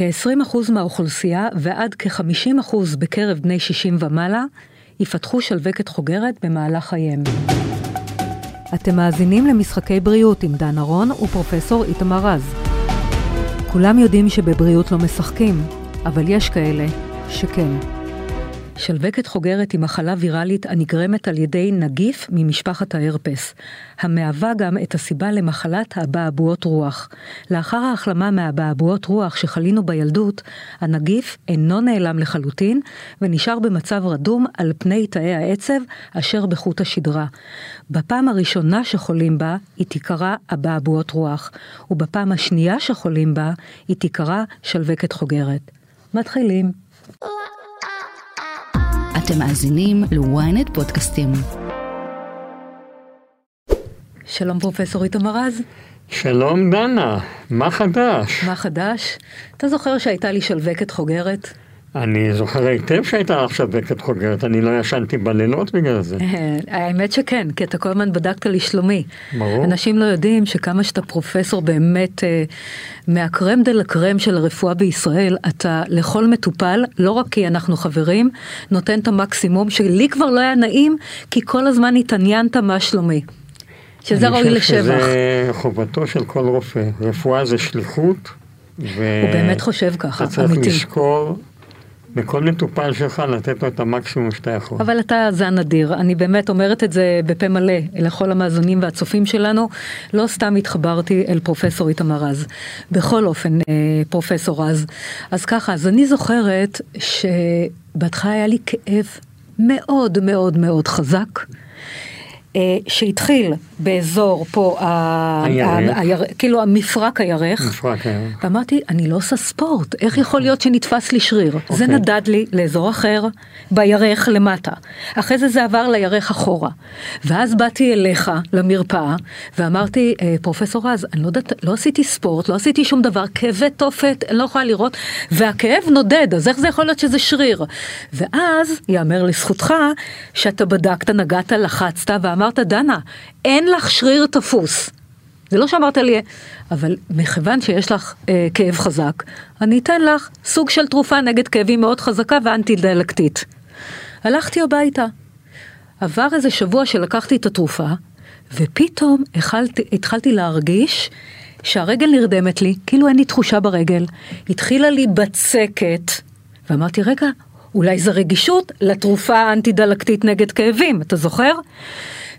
כ-20% מהאוכלוסייה ועד כ-50% בקרב בני 60 ומעלה יפתחו שלווקת חוגרת במהלך חייהם. אתם מאזינים למשחקי בריאות עם דן ארון ופרופסור איתמר רז. כולם יודעים שבבריאות לא משחקים, אבל יש כאלה שכן. שלווקת חוגרת היא מחלה ויראלית הנגרמת על ידי נגיף ממשפחת ההרפס, המהווה גם את הסיבה למחלת האבעבועות רוח. לאחר ההחלמה מהאבעבועות רוח שחלינו בילדות, הנגיף אינו נעלם לחלוטין ונשאר במצב רדום על פני תאי העצב אשר בחוט השדרה. בפעם הראשונה שחולים בה, היא תיקרא אבעבועות רוח, ובפעם השנייה שחולים בה, היא תיקרא שלווקת חוגרת. מתחילים. אתם מאזינים ל-ynet פודקאסטים. שלום פרופסור איתמר רז. שלום דנה, מה חדש? מה חדש? אתה זוכר שהייתה לי שלווקת חוגרת? אני זוכר היטב שהייתה לך שלווקת חוגרת, אני לא ישנתי בלילות בגלל זה. האמת שכן, כי אתה כל הזמן בדקת לשלומי. ברור. אנשים לא יודעים שכמה שאתה פרופסור באמת אה, מהקרם דה לקרם של הרפואה בישראל, אתה לכל מטופל, לא רק כי אנחנו חברים, נותן את המקסימום, שלי כבר לא היה נעים, כי כל הזמן התעניינת מה שלומי. שזה ראוי לשבח. אני חושב שזה חובתו של כל רופא. רפואה זה שליחות. ו... הוא באמת חושב ככה, אתה צריך אמיתי. לזכור בכל מטופל שלך לתת לו את המקסימום שאתה יכול. אבל אתה זן נדיר, אני באמת אומרת את זה בפה מלא לכל המאזינים והצופים שלנו, לא סתם התחברתי אל פרופסור איתמר רז. בכל אופן, אה, פרופסור רז. אז ככה, אז אני זוכרת שבהתחלה היה לי כאב מאוד מאוד מאוד חזק. אה, שהתחיל באזור פה, הירך. ה- הירך, כאילו המפרק הירך, מפרק הירך. ואמרתי, אני לא עושה ספורט, איך יכול להיות שנתפס לי שריר? זה אוקיי. נדד לי לאזור אחר, בירך למטה. אחרי זה זה עבר לירך אחורה. ואז באתי אליך, למרפאה, ואמרתי, "אה, פרופסור רז, אני לא יודעת, לא עשיתי ספורט, לא עשיתי שום דבר, כאבי תופת, אני לא יכולה לראות, והכאב נודד, אז איך זה יכול להיות שזה שריר? ואז, יאמר לזכותך, שאתה בדקת, נגעת, לחצת, ואמרת, דנה, אין לך שריר תפוס. זה לא שאמרת לי, אבל מכיוון שיש לך אה, כאב חזק, אני אתן לך סוג של תרופה נגד כאבים מאוד חזקה ואנטי דלקתית. הלכתי הביתה. עבר איזה שבוע שלקחתי את התרופה, ופתאום החלתי, התחלתי להרגיש שהרגל נרדמת לי, כאילו אין לי תחושה ברגל. התחילה לי בצקת, ואמרתי, רגע, אולי זו רגישות לתרופה האנטי-דלקתית נגד כאבים, אתה זוכר?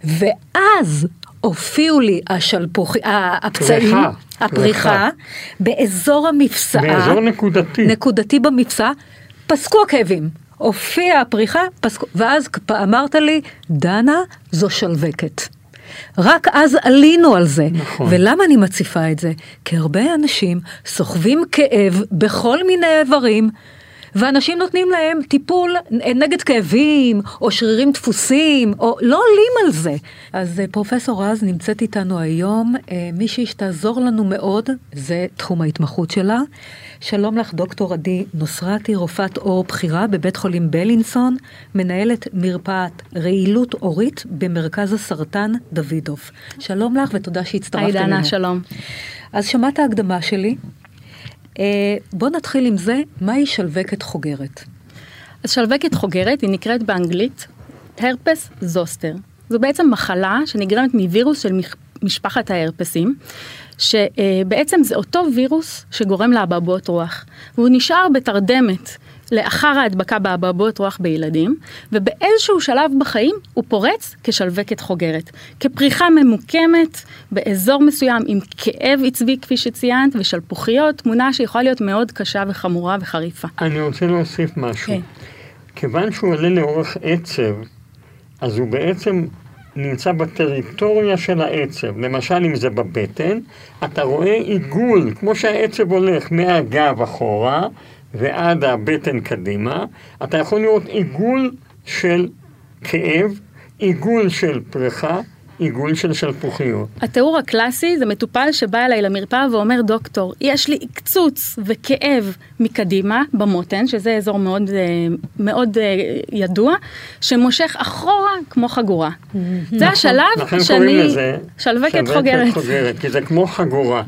ואז הופיעו לי השלפוחי, הפצעים, פריחה, הפריחה, פריחה. באזור המפסעה, באזור נקודתי. נקודתי במפסע, פסקו הכאבים. הופיעה הפריחה, פסקו, ואז אמרת לי, דנה, זו שלווקת. רק אז עלינו על זה. נכון. ולמה אני מציפה את זה? כי הרבה אנשים סוחבים כאב בכל מיני איברים. ואנשים נותנים להם טיפול נגד כאבים, או שרירים דפוסים, או לא עולים על זה. אז אה, פרופסור רז נמצאת איתנו היום, אה, מישהי שתעזור לנו מאוד, זה תחום ההתמחות שלה. שלום לך, דוקטור עדי נוסרתי, רופאת עור בכירה בבית חולים בלינסון, מנהלת מרפאת רעילות עורית במרכז הסרטן דוידוף. שלום לך ותודה שהצטרפת היי אלינו. דנה, שלום. אז שמעת הקדמה שלי. אה, בוא נתחיל עם זה, מהי שלווקת חוגרת? אז שלווקת חוגרת היא נקראת באנגלית הרפס זוסטר. זו בעצם מחלה שנגרמת מווירוס של משפחת ההרפסים, שבעצם זה אותו וירוס שגורם לאבעבועות רוח, והוא נשאר בתרדמת לאחר ההדבקה באבעבועות רוח בילדים, ובאיזשהו שלב בחיים הוא פורץ כשלווקת חוגרת, כפריחה ממוקמת באזור מסוים עם כאב עצבי כפי שציינת, ושלפוחיות, תמונה שיכולה להיות מאוד קשה וחמורה וחריפה. אני רוצה להוסיף משהו. כן. כיוון שהוא עולה לאורך עצב, אז הוא בעצם נמצא בטריטוריה של העצב. למשל, אם זה בבטן, אתה רואה עיגול, כמו שהעצב הולך מהגב אחורה ועד הבטן קדימה, אתה יכול לראות עיגול של כאב, עיגול של פריחה, עיגול של שלפוחיות. התיאור הקלאסי זה מטופל שבא אליי למרפאה ואומר דוקטור, יש לי קצוץ וכאב מקדימה במותן, שזה אזור מאוד, אה, מאוד אה, ידוע, שמושך אחורה כמו חגורה. זה השלב לכן שאני... קוראים לזה שלווקת חוגרת. חוגרת, כי זה כמו חגורה.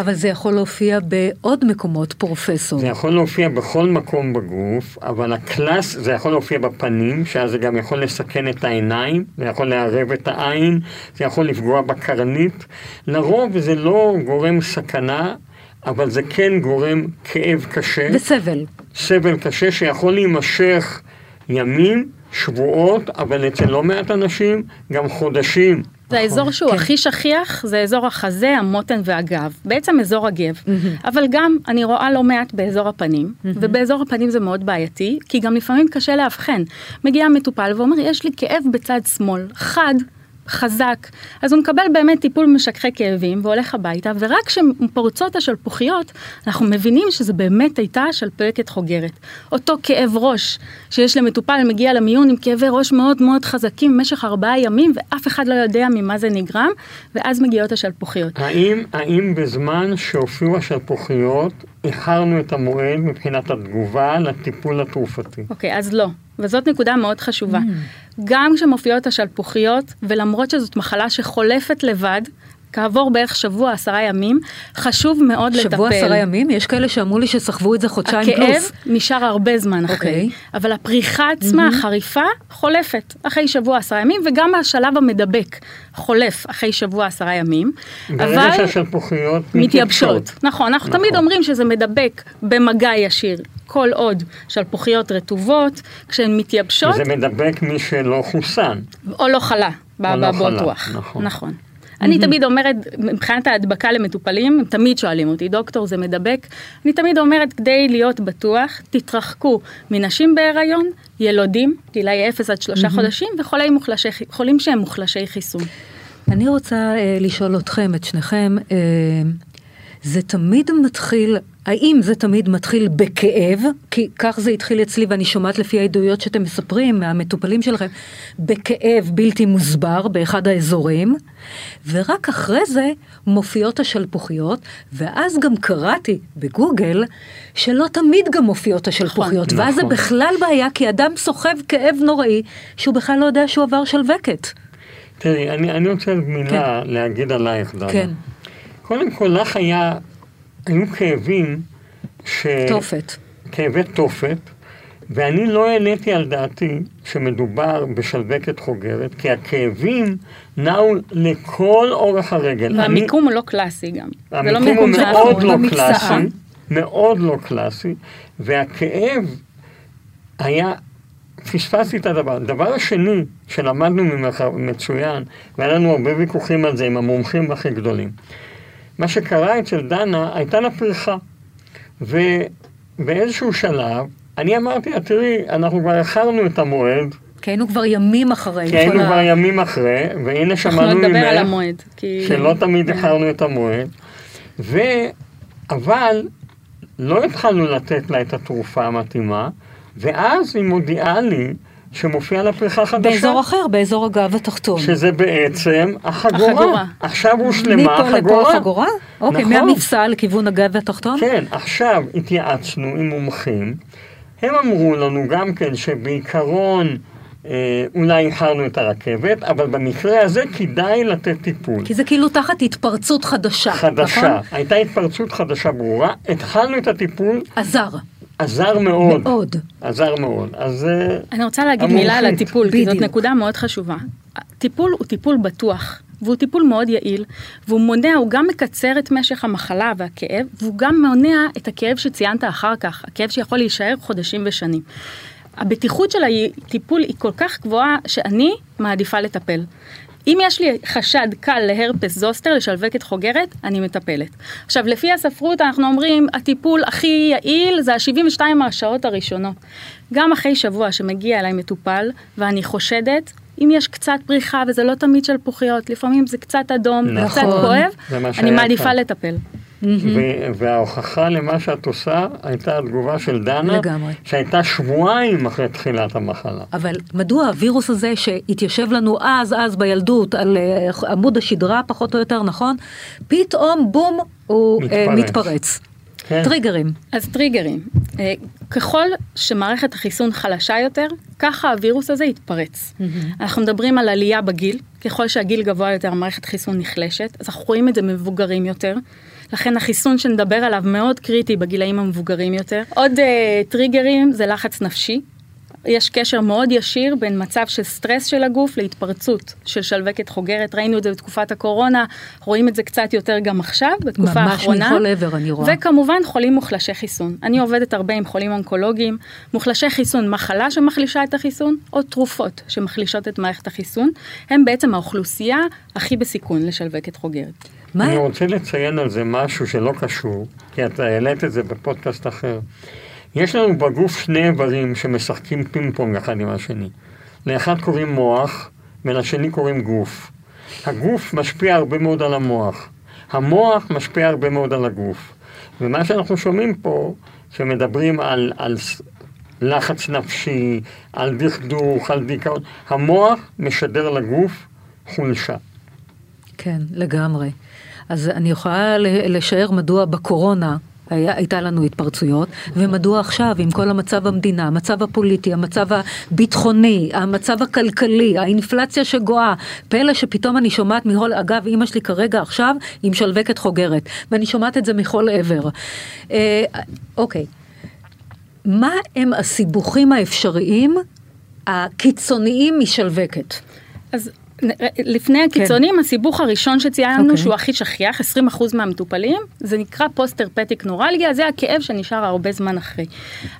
אבל זה יכול להופיע בעוד מקומות, פרופסור. זה יכול להופיע בכל מקום בגוף, אבל הקלאס, זה יכול להופיע בפנים, שאז זה גם יכול לסכן את העיניים, זה יכול לערב את העין, זה יכול לפגוע בקרנית. לרוב זה לא גורם סכנה, אבל זה כן גורם כאב קשה. וסבל. סבל קשה שיכול להימשך ימים, שבועות, אבל אצל לא מעט אנשים גם חודשים. זה האזור שהוא כן. הכי שכיח, זה אזור החזה, המותן והגב, בעצם אזור הגב. אבל גם אני רואה לא מעט באזור הפנים, ובאזור הפנים זה מאוד בעייתי, כי גם לפעמים קשה לאבחן. מגיע מטופל ואומר, יש לי כאב בצד שמאל, חד. חזק, אז הוא מקבל באמת טיפול משככי כאבים והולך הביתה, ורק כשפורצות השלפוחיות, אנחנו מבינים שזה באמת הייתה שלפקת חוגרת. אותו כאב ראש שיש למטופל, מגיע למיון עם כאבי ראש מאוד מאוד חזקים במשך ארבעה ימים, ואף אחד לא יודע ממה זה נגרם, ואז מגיעות השלפוחיות. האם, האם בזמן שהופיעו השלפוחיות, איחרנו את המועד מבחינת התגובה לטיפול התרופתי? אוקיי, אז לא. וזאת נקודה מאוד חשובה. גם כשמופיעות השלפוחיות, ולמרות שזאת מחלה שחולפת לבד, כעבור בערך שבוע, עשרה ימים, חשוב מאוד לטפל. שבוע עשרה ימים? יש כאלה שאמרו לי שסחבו את זה חודשיים הכאב פלוס. נשאר הרבה זמן אחרי, אוקיי. אבל הפריחה עצמה, החריפה, חולפת אחרי שבוע עשרה ימים, וגם השלב המדבק חולף אחרי שבוע עשרה ימים. ברגע אבל שהשלפוחיות מתייבשות. נכון, אנחנו נכון. תמיד אומרים שזה מדבק במגע ישיר, כל עוד שלפוחיות רטובות, כשהן מתייבשות, וזה מדבק מי שלא חוסן. או לא חלה, לא באבעבועות רוח. נכון. נכון. אני תמיד אומרת, מבחינת ההדבקה למטופלים, הם תמיד שואלים אותי, דוקטור זה מדבק? אני תמיד אומרת, כדי להיות בטוח, תתרחקו מנשים בהיריון, ילודים, גילאי 0 עד 3 חודשים, וחולים מוחלשי, שהם מוחלשי חיסון. אני רוצה אה, לשאול אתכם, את שניכם, אה, זה תמיד מתחיל, האם זה תמיד מתחיל בכאב? כי כך זה התחיל אצלי, ואני שומעת לפי העדויות שאתם מספרים מהמטופלים שלכם, בכאב בלתי מוסבר באחד האזורים, ורק אחרי זה מופיעות השלפוחיות, ואז גם קראתי בגוגל שלא תמיד גם מופיעות השלפוחיות, נכון. ואז זה נכון. בכלל בעיה, כי אדם סוחב כאב נוראי, שהוא בכלל לא יודע שהוא עבר שלווקת. תראי, אני, אני רוצה מילה להגיד עלייך, דנה. כן, קודם כל, לך היה, היו כאבים ש... תופת. כאבי תופת, ואני לא העליתי על דעתי שמדובר בשלווקת חוגרת, כי הכאבים נעו לכל אורך הרגל. והמיקום הוא לא קלאסי גם. לא המיקום הוא מיקום מאוד לא במקצעה. קלאסי, מאוד לא קלאסי, והכאב היה, פספסתי את הדבר. הדבר השני שלמדנו ממך מצוין, והיה לנו הרבה ויכוחים על זה עם המומחים הכי גדולים. מה שקרה אצל דנה, הייתה לה פריחה. ובאיזשהו שלב, אני אמרתי לה, תראי, אנחנו כבר איחרנו את המועד, כי היינו כבר ימים אחרי. כי היינו ה- כבר ימים אחרי, והנה אנחנו שמענו נדבר על ממך המועד. כי- שלא תמיד איחרנו את המועד, ו... אבל לא התחלנו לתת לה את התרופה המתאימה, ואז היא מודיעה לי שמופיעה לה פריחה חדשה. באזור אחר, באזור הגב התחתון. שזה בעצם החגורה. החגורה. עכשיו הושלמה מפה לפה החגורה. החגורה? אוקיי, נכון. מהמפסע לכיוון הגב התחתון? כן, עכשיו התייעצנו עם מומחים, הם אמרו לנו גם כן שבעיקרון אה, אולי איחרנו את הרכבת, אבל במקרה הזה כדאי לתת טיפול. כי זה כאילו תחת התפרצות חדשה, חדשה, נכון? הייתה התפרצות חדשה ברורה, התחלנו את הטיפול, עזר, עזר מאוד, מאוד. עזר מאוד, אז אה, אני רוצה להגיד המומחית. מילה על הטיפול, כי זאת. נקודה מאוד חשובה. טיפול הוא טיפול בטוח, והוא טיפול מאוד יעיל, והוא מונע, הוא גם מקצר את משך המחלה והכאב, והוא גם מונע את הכאב שציינת אחר כך, הכאב שיכול להישאר חודשים ושנים. הבטיחות של הטיפול היא כל כך גבוהה, שאני מעדיפה לטפל. אם יש לי חשד קל להרפס זוסטר, לשלווקת חוגרת, אני מטפלת. עכשיו, לפי הספרות אנחנו אומרים, הטיפול הכי יעיל זה ה-72 השעות הראשונות. גם אחרי שבוע שמגיע אליי מטופל, ואני חושדת, אם יש קצת פריחה, וזה לא תמיד שלפוחיות, לפעמים זה קצת אדום, נכון. קצת כואב, אני מעדיפה כאן. לטפל. וההוכחה למה שאת עושה הייתה התגובה של דנה, לגמרי. שהייתה שבועיים אחרי תחילת המחלה. אבל מדוע הווירוס הזה שהתיישב לנו אז אז בילדות על אה, עמוד השדרה פחות או יותר, נכון? פתאום בום הוא אה, מתפרץ. מתפרץ. כן. טריגרים. אז טריגרים, אה, ככל שמערכת החיסון חלשה יותר, ככה הווירוס הזה יתפרץ. אנחנו מדברים על עלייה בגיל, ככל שהגיל גבוה יותר המערכת חיסון נחלשת, אז אנחנו רואים את זה מבוגרים יותר. לכן החיסון שנדבר עליו מאוד קריטי בגילאים המבוגרים יותר. עוד uh, טריגרים זה לחץ נפשי. יש קשר מאוד ישיר בין מצב של סטרס של הגוף להתפרצות של שלווקת חוגרת. ראינו את זה בתקופת הקורונה, רואים את זה קצת יותר גם עכשיו, בתקופה ממש האחרונה. מכל עבר, אני רואה. וכמובן חולים מוחלשי חיסון. אני עובדת הרבה עם חולים אונקולוגיים. מוחלשי חיסון, מחלה שמחלישה את החיסון, או תרופות שמחלישות את מערכת החיסון, הם בעצם האוכלוסייה הכי בסיכון לשלווקת חוגרת. מה אני? רוצה לציין על זה משהו שלא קשור, כי אתה העלית את זה בפודקאסט אחר. יש לנו בגוף שני איברים שמשחקים פינג פונג אחד עם השני. לאחד קוראים מוח, ולשני קוראים גוף. הגוף משפיע הרבה מאוד על המוח. המוח משפיע הרבה מאוד על הגוף. ומה שאנחנו שומעים פה, שמדברים על, על לחץ נפשי, על דכדוך, על דיכאון, המוח משדר לגוף חולשה. כן, לגמרי. אז אני יכולה לשער מדוע בקורונה היה, הייתה לנו התפרצויות, ומדוע עכשיו, עם כל המצב במדינה, המצב הפוליטי, המצב הביטחוני, המצב הכלכלי, האינפלציה שגואה, פלא שפתאום אני שומעת מכל, אגב, אימא שלי כרגע עכשיו עם שלווקת חוגרת, ואני שומעת את זה מכל עבר. אה, אוקיי, מה הם הסיבוכים האפשריים הקיצוניים משלווקת? אז לפני הקיצונים, הסיבוך הראשון שציינו, אוקיי. שהוא הכי שכיח, 20% מהמטופלים, זה נקרא פוסט-הרפטיק נורלגיה, זה הכאב שנשאר הרבה זמן אחרי.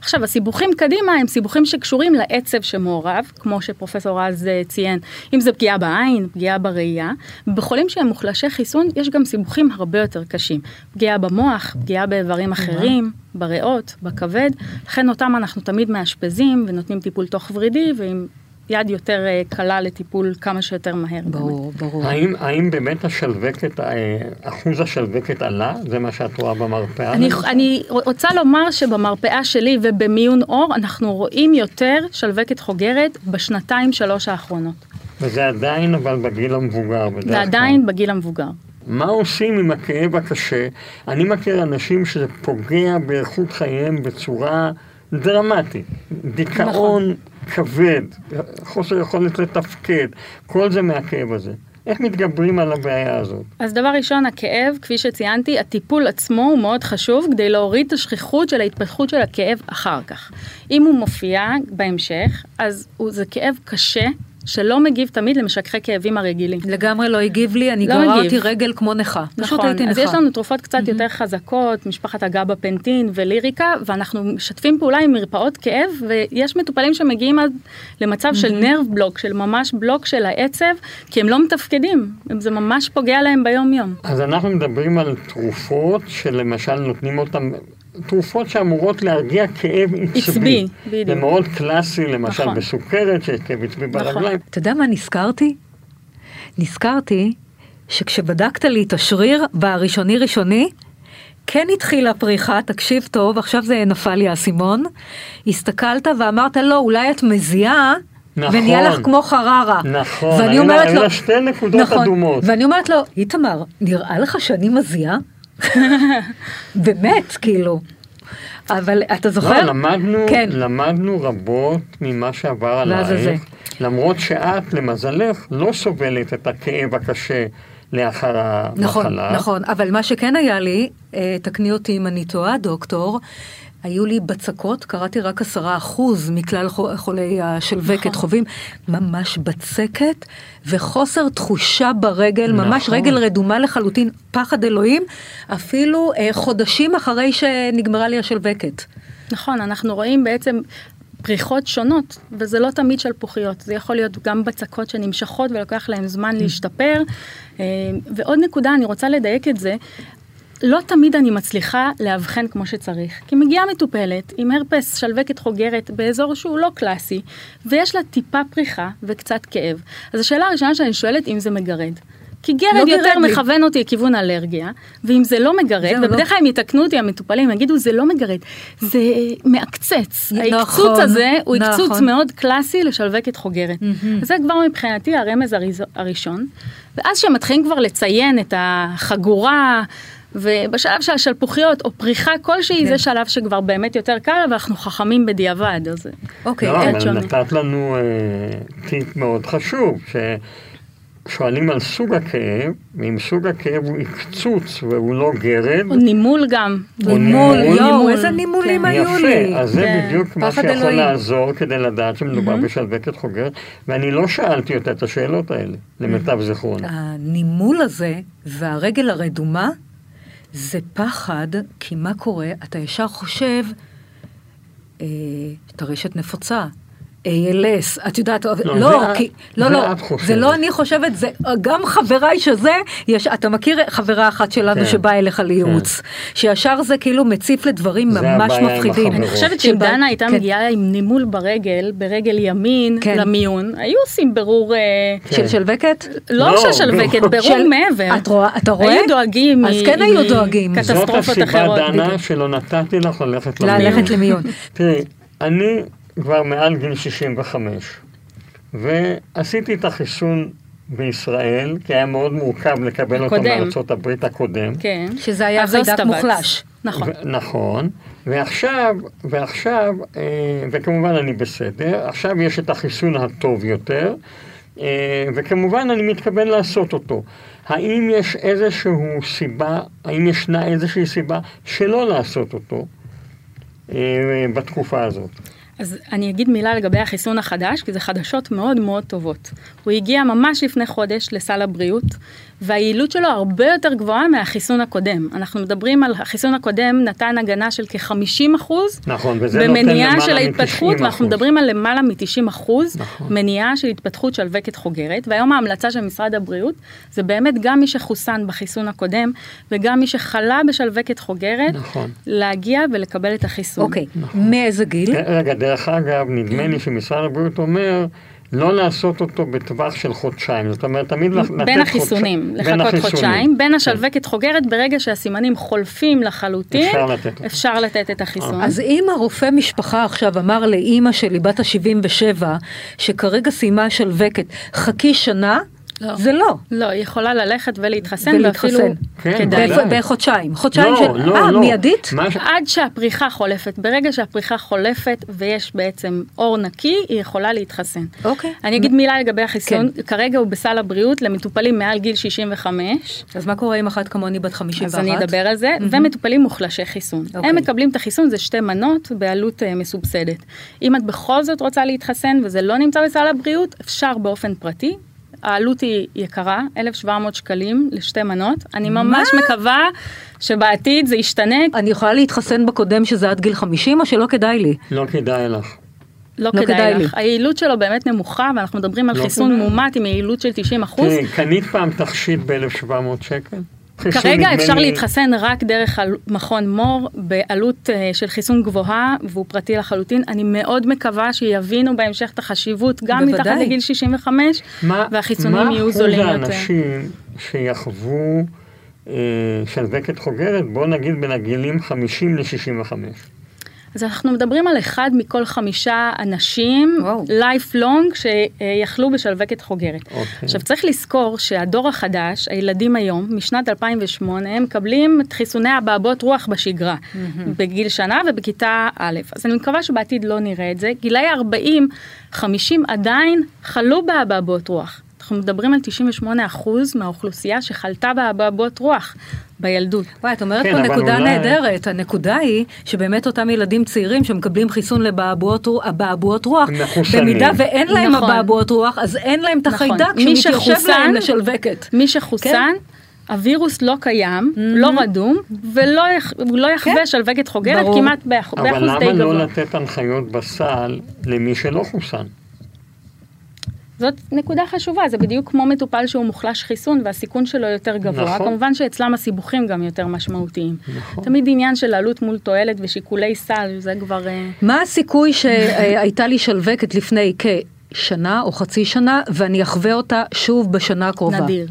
עכשיו, הסיבוכים קדימה הם סיבוכים שקשורים לעצב שמעורב, כמו שפרופסור רז אה, ציין, אם זה פגיעה בעין, פגיעה בראייה. בחולים שהם מוחלשי חיסון, יש גם סיבוכים הרבה יותר קשים. פגיעה במוח, פגיעה באיברים אחרים, בריאות, בכבד, לכן אותם אנחנו תמיד מאשפזים ונותנים טיפול תוך ורידי, ועם יד יותר אה, קלה לטיפול כמה שיותר מהר. ברור, ברור. האם, האם באמת השלווקת, אה, אחוז השלווקת עלה? זה מה שאת רואה במרפאה? אני, אני רוצה לומר שבמרפאה שלי ובמיון אור אנחנו רואים יותר שלווקת חוגרת בשנתיים שלוש האחרונות. וזה עדיין אבל בגיל המבוגר. כלל. ועדיין בגיל המבוגר. מה עושים עם הכאב הקשה? אני מכיר אנשים שזה פוגע באיכות חייהם בצורה דרמטית. דיכאון נכון. כבד, חוסר יכולת לתפקד, כל זה מהכאב הזה. איך מתגברים על הבעיה הזאת? אז דבר ראשון, הכאב, כפי שציינתי, הטיפול עצמו הוא מאוד חשוב כדי להוריד את השכיחות של ההתפתחות של הכאב אחר כך. אם הוא מופיע בהמשך, אז הוא, זה כאב קשה. שלא מגיב תמיד למשככי כאבים הרגילים. לגמרי לא הגיב לי, אני לא גררתי. רגל כמו נכה. פשוט נכון, הייתי אז נכה. יש לנו תרופות קצת יותר חזקות, משפחת הגבה פנטין וליריקה, ואנחנו משתפים פעולה עם מרפאות כאב, ויש מטופלים שמגיעים עד למצב של נרב בלוק, של ממש בלוק של העצב, כי הם לא מתפקדים, זה ממש פוגע להם ביום יום. אז אנחנו מדברים על תרופות שלמשל נותנים אותן, תרופות שאמורות להרגיע כאב עצבי. זה מאוד קלאסי, למשל נכון. בסוכרת, שיש כאב עצבי נכון. ברגליים. אתה יודע מה נזכרתי? נזכרתי שכשבדקת לי את השריר בראשוני ראשוני, כן התחילה פריחה, תקשיב טוב, עכשיו זה נפל לי האסימון, הסתכלת ואמרת לו, אולי את מזיעה, נכון. ונהיה לך כמו חררה. נכון, ואני היו לה שתי נקודות נכון, אדומות. ואני אומרת לו, איתמר, נראה לך שאני מזיעה? באמת, כאילו. אבל אתה זוכר? לא, למדנו, כן. למדנו רבות ממה שעבר. עלייך, למרות שאת, למזלך, לא סובלת את הכאב הקשה לאחר נכון, המחלה. נכון, אבל מה שכן היה לי, אה, תקני אותי אם אני טועה, דוקטור, היו לי בצקות, קראתי רק עשרה אחוז מכלל חו- חולי השלווקת נכון. חווים, ממש בצקת וחוסר תחושה ברגל, ממש נכון. רגל רדומה לחלוטין, פחד אלוהים, אפילו אה, חודשים אחרי שנגמרה לי השלווקת. נכון, אנחנו רואים בעצם פריחות שונות, וזה לא תמיד שלפוחיות, זה יכול להיות גם בצקות שנמשכות ולוקח להם זמן להשתפר. אה, ועוד נקודה, אני רוצה לדייק את זה, לא תמיד אני מצליחה לאבחן כמו שצריך, כי מגיעה מטופלת עם הרפס שלווקת חוגרת באזור שהוא לא קלאסי, ויש לה טיפה פריחה וקצת כאב. אז השאלה הראשונה שאני שואלת, אם זה מגרד. כי גרד לא יותר לי. מכוון אותי לכיוון אלרגיה, ואם זה לא מגרד, זהו, לא. ובדרך כלל הם יתקנו אותי המטופלים, יגידו זה לא מגרד, זה מעקצץ. נכון, ההקצוץ הזה הוא הקצוץ נכון. מאוד קלאסי לשלווקת חוגרת. מהמם. זה כבר מבחינתי הרמז הראשון. ואז כשמתחילים כבר לציין את החגורה, ובשלב של השלפוחיות או פריחה כלשהי, כן. זה שלב שכבר באמת יותר קל, ואנחנו חכמים בדיעבד. אז אוקיי, לא, אה, אבל שונה. נתת לנו אה, טיפ מאוד חשוב, שואלים על סוג הכאב, ואם סוג הכאב הוא עקצוץ והוא לא גרד, או נימול גם. או נימול, נימול. יואו, איזה נימולים כן. היו לי. יפה, אז זה כן. בדיוק מה שיכול אלוהים. לעזור כדי לדעת שמדובר בשלווקת חוגרת, ואני לא שאלתי אותה את השאלות האלה, למיטב זיכרוני. הנימול הזה והרגל הרדומה זה פחד, כי מה קורה? אתה ישר חושב, אה, טרשת נפוצה. ALS, את יודעת, לא, זה לא, את- כי, לא, זה לא, את חושבת. זה לא אני חושבת, זה גם חבריי שזה, יש, אתה מכיר חברה אחת שלנו כן. שבאה אליך לייעוץ, שישר זה כאילו מציף לדברים זה ממש מפחידים. אני חושבת שאם שבא- דנה הייתה כן. מגיעה עם נימול ברגל, ברגל ימין, כן. למיון, היו עושים ברור, אה, כן. של שלווקת? לא לא, של שלווקת, לא. ברור של- מעבר. את רואה, אתה רואה? היו דואגים אז כן היו דואגים. זאת קטסטרופות הסיבה, אחרות. דנה, בדיוק. שלא נתתי לך ללכת למיון. ללכת למיון. תראי, אני כבר מעל גיל 65, ועשיתי את החיסון בישראל, כי היה מאוד מורכב לקבל אותו הקודם. מארצות הברית הקודם. כן. שזה היה חיידק סטבץ. מוחלש. נכון. ו- נכון, ועכשיו, ועכשיו, אה, וכמובן אני בסדר, עכשיו יש את החיסון הטוב יותר, אה, וכמובן אני מתכוון לעשות אותו. האם יש איזושהי סיבה, האם ישנה איזושהי סיבה שלא לעשות אותו אה, בתקופה הזאת? אז אני אגיד מילה לגבי החיסון החדש, כי זה חדשות מאוד מאוד טובות. הוא הגיע ממש לפני חודש לסל הבריאות, והיעילות שלו הרבה יותר גבוהה מהחיסון הקודם. אנחנו מדברים על החיסון הקודם נתן הגנה של כ-50 אחוז, נכון, וזה נותן במניעה של ההתפתחות, ואנחנו 90%. מדברים על למעלה מ-90 אחוז נכון. מניעה של התפתחות שלווקת חוגרת, והיום ההמלצה של משרד הבריאות זה באמת גם מי שחוסן בחיסון הקודם, וגם מי שחלה בשלווקת חוגרת, נכון. להגיע ולקבל את החיסון. אוקיי, מאיזה גיל? רגע, דרך אגב, נדמה לי שמשרד הבריאות אומר לא לעשות אותו בטווח של חודשיים. זאת אומרת, תמיד לתת בין החיסונים, חודש... לחכות. חודשיים, בין. השלווקת חוגרת, ברגע שהסימנים חולפים לחלוטין, אפשר לתת. אפשר לתת את החיסון. אז אם הרופא משפחה עכשיו אמר לאימא שלי, בת ה-77, שכרגע סיימה שלווקת, חכי שנה, לא. זה לא. לא, היא יכולה ללכת ולהתחסן, ולהתחסן. ואפילו כן, כדאי. בחודשיים. חודשיים לא, של... לא, אה, לא. מיידית? מה ש- עד שהפריחה חולפת. ברגע שהפריחה חולפת ויש בעצם אור נקי, היא יכולה להתחסן. אוקיי. אני אגיד מילה לגבי החיסון, כן. כרגע הוא בסל הבריאות למטופלים מעל גיל 65, אז מה קורה עם אחת כמוני בת 51? אז אני אדבר על זה, ומטופלים מוחלשי חיסון. אוקיי. הם מקבלים את החיסון, זה שתי מנות בעלות אה, מסובסדת. אם את בכל זאת רוצה להתחסן וזה לא נמצא בסל הבריאות, אפשר באופן פרטי. העלות היא יקרה, 1,700 שקלים לשתי מנות. אני ממש מקווה שבעתיד זה ישתנה, אני יכולה להתחסן בקודם שזה עד גיל 50 או שלא כדאי לי? לא כדאי לך. לא, לא כדאי, כדאי לי. לך. היעילות שלו באמת נמוכה, ואנחנו מדברים על לא חיסון כדאי. מאומת עם יעילות של 90 אחוז. תראי, קנית פעם תכשיט ב-1700 שקל? כרגע אפשר לי- להתחסן רק דרך מכון מור בעלות אה, של חיסון גבוהה והוא פרטי לחלוטין. אני מאוד מקווה שיבינו בהמשך את החשיבות גם מתחת בוודאי. לגיל 65 מה- והחיסונים יהיו זולים מה יותר. אחוז האנשים שיחוו אה, שלווקת חוגרת, בוא נגיד בין הגילים 50 ל-65? אז אנחנו מדברים על אחד מכל חמישה אנשים. לייף לונג, שיכלו בשלווקת חוגרת. אוקיי. עכשיו צריך לזכור שהדור החדש, הילדים היום, משנת 2008, הם מקבלים את חיסוני אבעבועות רוח בשגרה, בגיל שנה ובכיתה א'. אז אני מקווה שבעתיד לא נראה את זה. גילאי 40, 50 עדיין חלו באבעבועות רוח. אנחנו מדברים על 98% מהאוכלוסייה שחלתה באבעבועות רוח בילדות. וואי, את אומרת כן, פה אבל נקודה אולי- נהדרת. הנקודה היא שבאמת אותם ילדים צעירים שמקבלים חיסון לבעבועות רוח, הם מחוסנים. במידה ואין להם נכון. אבעבועות רוח, אז אין להם את נכון. החיידק מי שמתיישב להם לשלווקת. מי שחוסן, הווירוס לא קיים, לא רדום, ולא יח- לא יחווה כן. שלווקת חוגרת ברור. כמעט באח- אבל באחוז די למה לא גבוה. לתת הנחיות בסל למי שלא חוסן? זאת נקודה חשובה, זה בדיוק כמו מטופל שהוא מוחלש חיסון והסיכון שלו יותר גבוה. נכון. כמובן שאצלם הסיבוכים גם יותר משמעותיים. נכון. תמיד עניין של עלות מול תועלת ושיקולי סל, זה כבר... אה, מה הסיכוי שהייתה לי שלווקת לפני כשנה או חצי שנה, ואני אחווה אותה שוב בשנה הקרובה? נדיר.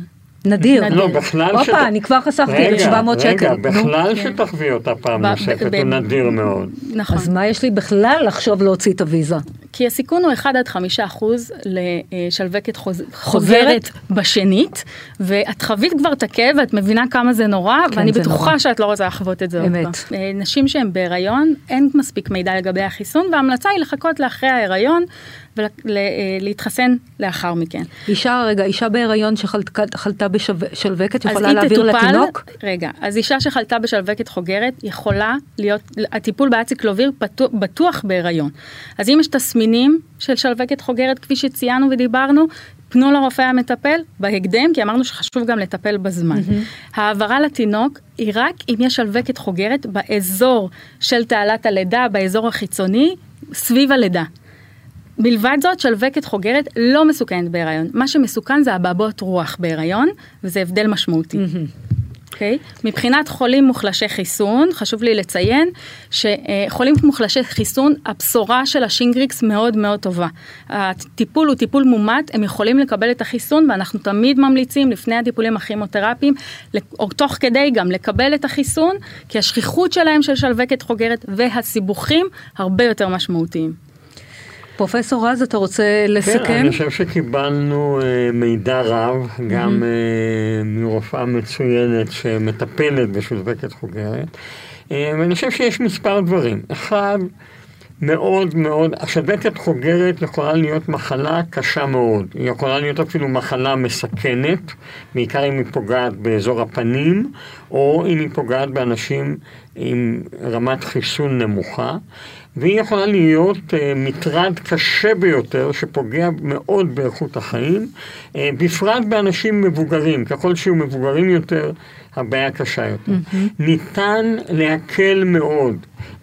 נדיר. נדיר. לא, בכלל... הופה, שת- אני כבר חסכתי רגע, 1,700 שקל. רגע. בכלל שתחווי אותה פעם נוספת, הוא נדיר מאוד. נכון. אז מה יש לי בכלל לחשוב להוציא את הוויזה? כי הסיכון הוא 1 עד 5 אחוז לשלווקת חוז... חוזרת. בשנית, ואת חווית כבר את הכאב ואת מבינה כמה זה נורא, כן, ואני זה בטוחה נורא. שאת לא רוצה לחוות את זה עוד אמת. פעם. אה, נשים שהן בהיריון, אין מספיק מידע לגבי החיסון, וההמלצה היא לחכות לאחרי ההיריון, ולהתחסן לאחר מכן. אישה, רגע, אישה בהיריון שחלתה בשלווקת יכולה להעביר תטופל- לתינוק? רגע, אז אישה שחלתה בשלווקת חוגרת יכולה להיות, הטיפול באציקלוביר בטוח בהיריון. אז אם יש תסמינים של שלווקת חוגרת, כפי שציינו ודיברנו, פנו לרופא המטפל בהקדם, כי אמרנו שחשוב גם לטפל בזמן. העברה לתינוק היא רק אם יש שלווקת חוגרת באזור של תעלת הלידה, באזור החיצוני, סביב הלידה. מלבד זאת, שלווקת חוגרת לא מסוכנת בהיריון. מה שמסוכן זה אבעבועות רוח בהיריון, וזה הבדל משמעותי. אוקיי? מבחינת חולים מוחלשי חיסון, חשוב לי לציין שחולים מוחלשי חיסון, הבשורה של השינגריקס מאוד מאוד טובה. הטיפול הוא טיפול מומט, הם יכולים לקבל את החיסון, ואנחנו תמיד ממליצים לפני הטיפולים הכימותרפיים, או תוך כדי גם לקבל את החיסון, כי השכיחות שלהם של שלווקת חוגרת והסיבוכים הרבה יותר משמעותיים. פרופסור רז, אתה רוצה כן, לסכם? אני חושב שקיבלנו אה, מידע רב, גם אה, מרופאה מצוינת שמטפלת בשלווקת חוגרת, אה, ואני חושב שיש מספר דברים. אחד, מאוד מאוד, השלווקת חוגרת יכולה להיות מחלה קשה מאוד. היא יכולה להיות אפילו מחלה מסכנת, בעיקר אם היא פוגעת באזור הפנים, או אם היא פוגעת באנשים עם רמת חיסון נמוכה. והיא יכולה להיות uh, מטרד קשה ביותר שפוגע מאוד באיכות החיים, uh, בפרט באנשים מבוגרים, ככל שיהיו מבוגרים יותר, הבעיה קשה יותר. Mm-hmm. ניתן להקל מאוד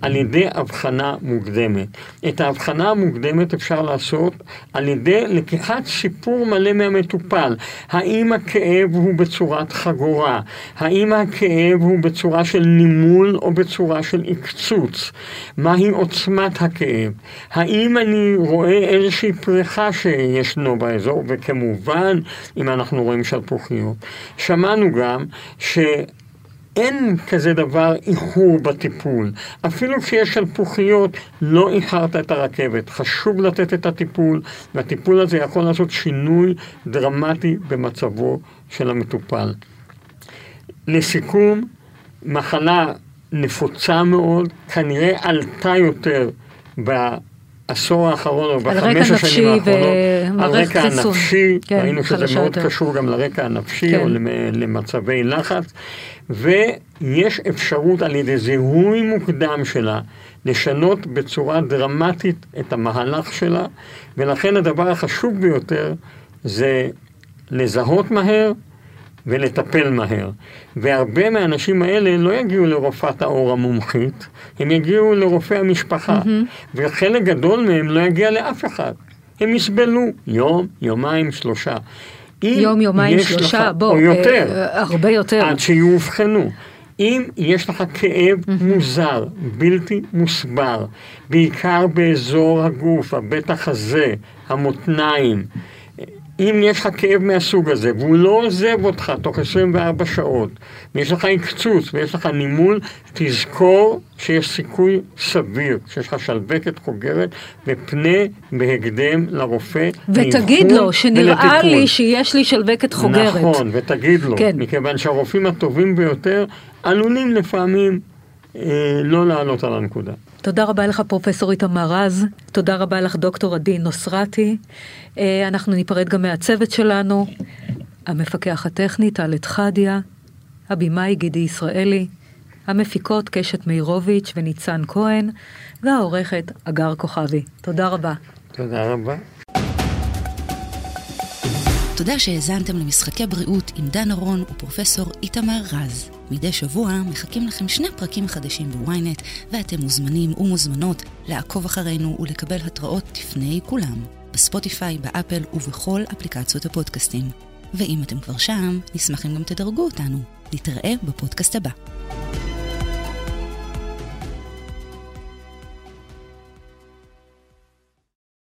על ידי הבחנה מוקדמת. את ההבחנה המוקדמת אפשר לעשות על ידי לקיחת סיפור מלא מהמטופל. האם הכאב הוא בצורת חגורה? האם הכאב הוא בצורה של נימול או בצורה של עקצוץ? מהי עוצמת הכאב? האם אני רואה איזושהי פריחה שישנו באזור? וכמובן, אם אנחנו רואים שלפוחיות. שמענו גם ש... אין כזה דבר איחור בטיפול. אפילו כשיש שלפוחיות, לא איחרת את הרכבת. חשוב לתת את הטיפול, והטיפול הזה יכול לעשות שינוי דרמטי במצבו של המטופל. לסיכום, מחלה נפוצה מאוד, כנראה עלתה יותר בעשור האחרון או בחמש השנים נפשי האחרונות. על רקע חיסון. הנפשי, כן, ראינו שזה מאוד יותר. קשור גם לרקע הנפשי כן. או למ- למצבי לחץ, ויש אפשרות על ידי זיהוי מוקדם שלה לשנות בצורה דרמטית את המהלך שלה, ולכן הדבר החשוב ביותר זה לזהות מהר ולטפל מהר. והרבה מהאנשים האלה לא יגיעו לרופאת העור המומחית, הם יגיעו לרופא המשפחה, וחלק גדול מהם לא יגיע לאף אחד. הם יסבלו יום, יומיים, שלושה. יום, יומיים, שלושה, לך, בוא, או יותר, אה, הרבה יותר. עד שיאובחנו. אם יש לך כאב מוזר, בלתי מוסבר, בעיקר באזור הגוף, הבית החזה, המותניים, אם יש לך כאב מהסוג הזה, והוא לא עוזב אותך תוך 24 שעות, ויש לך עקצוץ ויש לך נימול, תזכור שיש סיכוי סביר שיש לך שלווקת חוגרת, ופנה בהקדם לרופא. ותגיד לו שנראה ולטיפול. לי שיש לי שלווקת חוגרת. נכון, ותגיד לו, כן. מכיוון שהרופאים הטובים ביותר עלולים לפעמים אה, לא לעלות על הנקודה. תודה רבה לך פרופסור איתמר רז, תודה רבה לך דוקטור עדי נוסרתי. אה, אנחנו ניפרד גם מהצוות שלנו, המפקח הטכני טלת חדיה, הבמאי גידי ישראלי, המפיקות קשת מאירוביץ' וניצן כהן, והעורכת אגר כוכבי. תודה רבה. תודה רבה. תודה שהאזנתם למשחקי בריאות עם דן אורון ופרופסור איתמר רז. מדי שבוע מחכים לכם שני פרקים חדשים בוויינט, ואתם מוזמנים ומוזמנות לעקוב אחרינו ולקבל התראות לפני כולם, בספוטיפיי, באפל ובכל אפליקציות הפודקאסטים. ואם אתם כבר שם, נשמח אם גם תדרגו אותנו. נתראה בפודקאסט הבא.